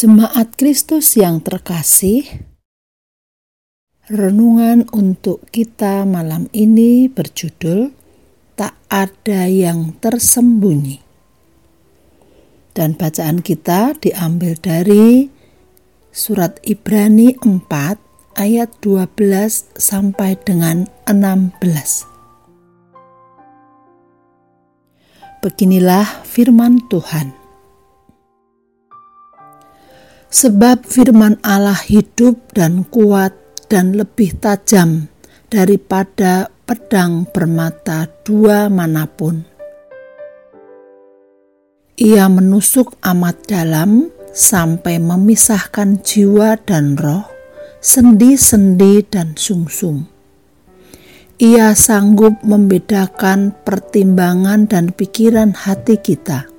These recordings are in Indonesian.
Jemaat Kristus yang terkasih, renungan untuk kita malam ini berjudul "Tak Ada Yang Tersembunyi", dan bacaan kita diambil dari Surat Ibrani 4 ayat 12 sampai dengan 16. Beginilah firman Tuhan. Sebab firman Allah hidup dan kuat dan lebih tajam daripada pedang bermata dua mana pun. Ia menusuk amat dalam sampai memisahkan jiwa dan roh, sendi-sendi dan sungsum. Ia sanggup membedakan pertimbangan dan pikiran hati kita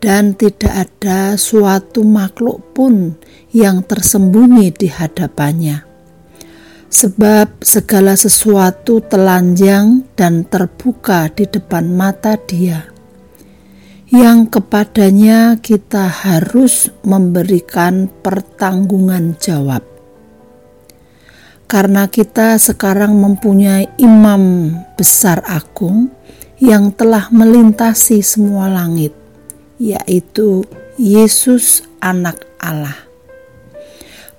dan tidak ada suatu makhluk pun yang tersembunyi di hadapannya. Sebab segala sesuatu telanjang dan terbuka di depan mata Dia, yang kepadanya kita harus memberikan pertanggungan jawab. Karena kita sekarang mempunyai imam besar agung yang telah melintasi semua langit, yaitu Yesus Anak Allah.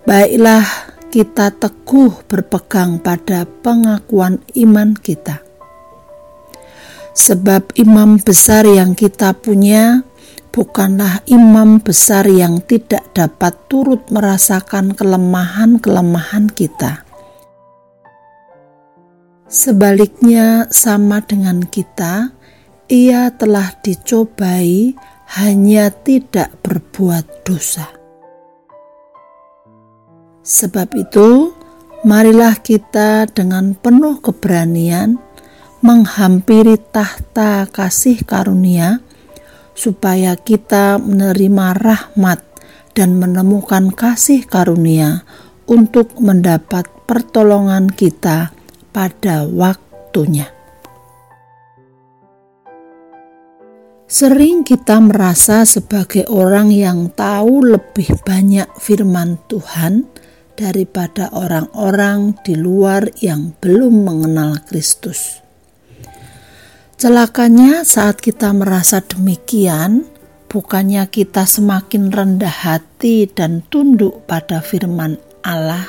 Baiklah kita teguh berpegang pada pengakuan iman kita. Sebab imam besar yang kita punya bukanlah imam besar yang tidak dapat turut merasakan kelemahan-kelemahan kita. Sebaliknya, sama dengan kita, ia telah dicobai hanya tidak berbuat dosa. Sebab itu, marilah kita dengan penuh keberanian menghampiri tahta kasih karunia, supaya kita menerima rahmat dan menemukan kasih karunia untuk mendapat pertolongan kita pada waktunya. Sering kita merasa sebagai orang yang tahu lebih banyak firman Tuhan daripada orang-orang di luar yang belum mengenal Kristus. Celakanya, saat kita merasa demikian, bukannya kita semakin rendah hati dan tunduk pada firman Allah,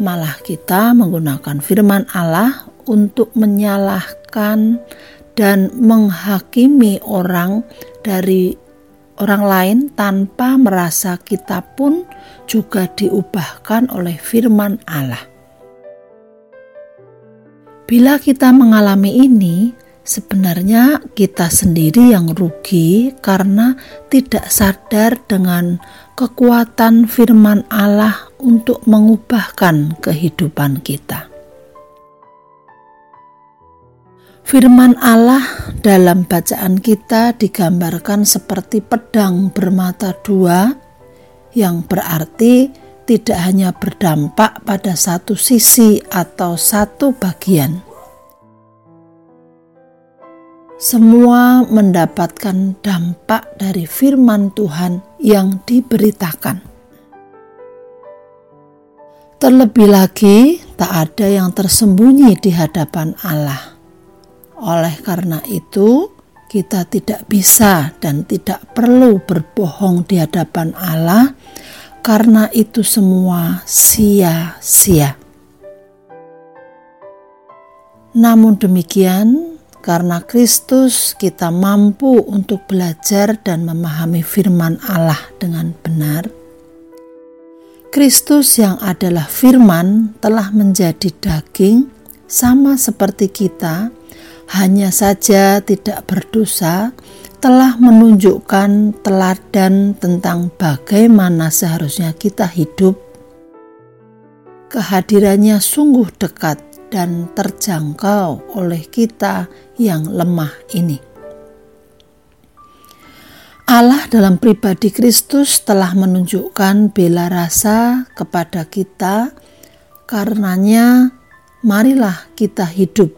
malah kita menggunakan firman Allah untuk menyalahkan dan menghakimi orang dari orang lain tanpa merasa kita pun juga diubahkan oleh firman Allah. Bila kita mengalami ini, sebenarnya kita sendiri yang rugi karena tidak sadar dengan kekuatan firman Allah untuk mengubahkan kehidupan kita. Firman Allah dalam bacaan kita digambarkan seperti pedang bermata dua, yang berarti tidak hanya berdampak pada satu sisi atau satu bagian. Semua mendapatkan dampak dari firman Tuhan yang diberitakan. Terlebih lagi, tak ada yang tersembunyi di hadapan Allah oleh karena itu, kita tidak bisa dan tidak perlu berbohong di hadapan Allah, karena itu semua sia-sia. Namun demikian, karena Kristus, kita mampu untuk belajar dan memahami firman Allah dengan benar. Kristus, yang adalah Firman, telah menjadi daging, sama seperti kita hanya saja tidak berdosa, telah menunjukkan teladan tentang bagaimana seharusnya kita hidup. Kehadirannya sungguh dekat dan terjangkau oleh kita yang lemah ini. Allah dalam pribadi Kristus telah menunjukkan bela rasa kepada kita, karenanya marilah kita hidup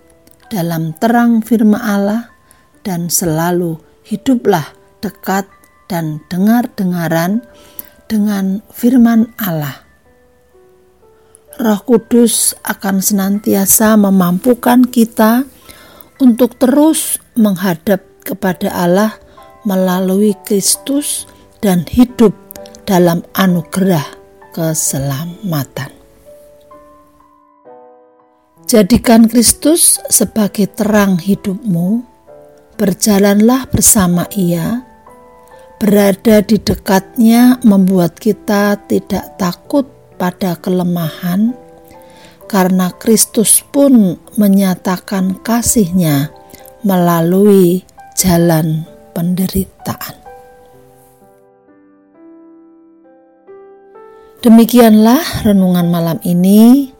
dalam terang firman Allah dan selalu hiduplah dekat dan dengar-dengaran dengan firman Allah. Roh Kudus akan senantiasa memampukan kita untuk terus menghadap kepada Allah melalui Kristus dan hidup dalam anugerah keselamatan. Jadikan Kristus sebagai terang hidupmu, berjalanlah bersama Ia, berada di dekatnya membuat kita tidak takut pada kelemahan, karena Kristus pun menyatakan kasihnya melalui jalan penderitaan. Demikianlah renungan malam ini.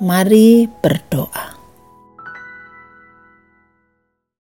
Mari berdoa.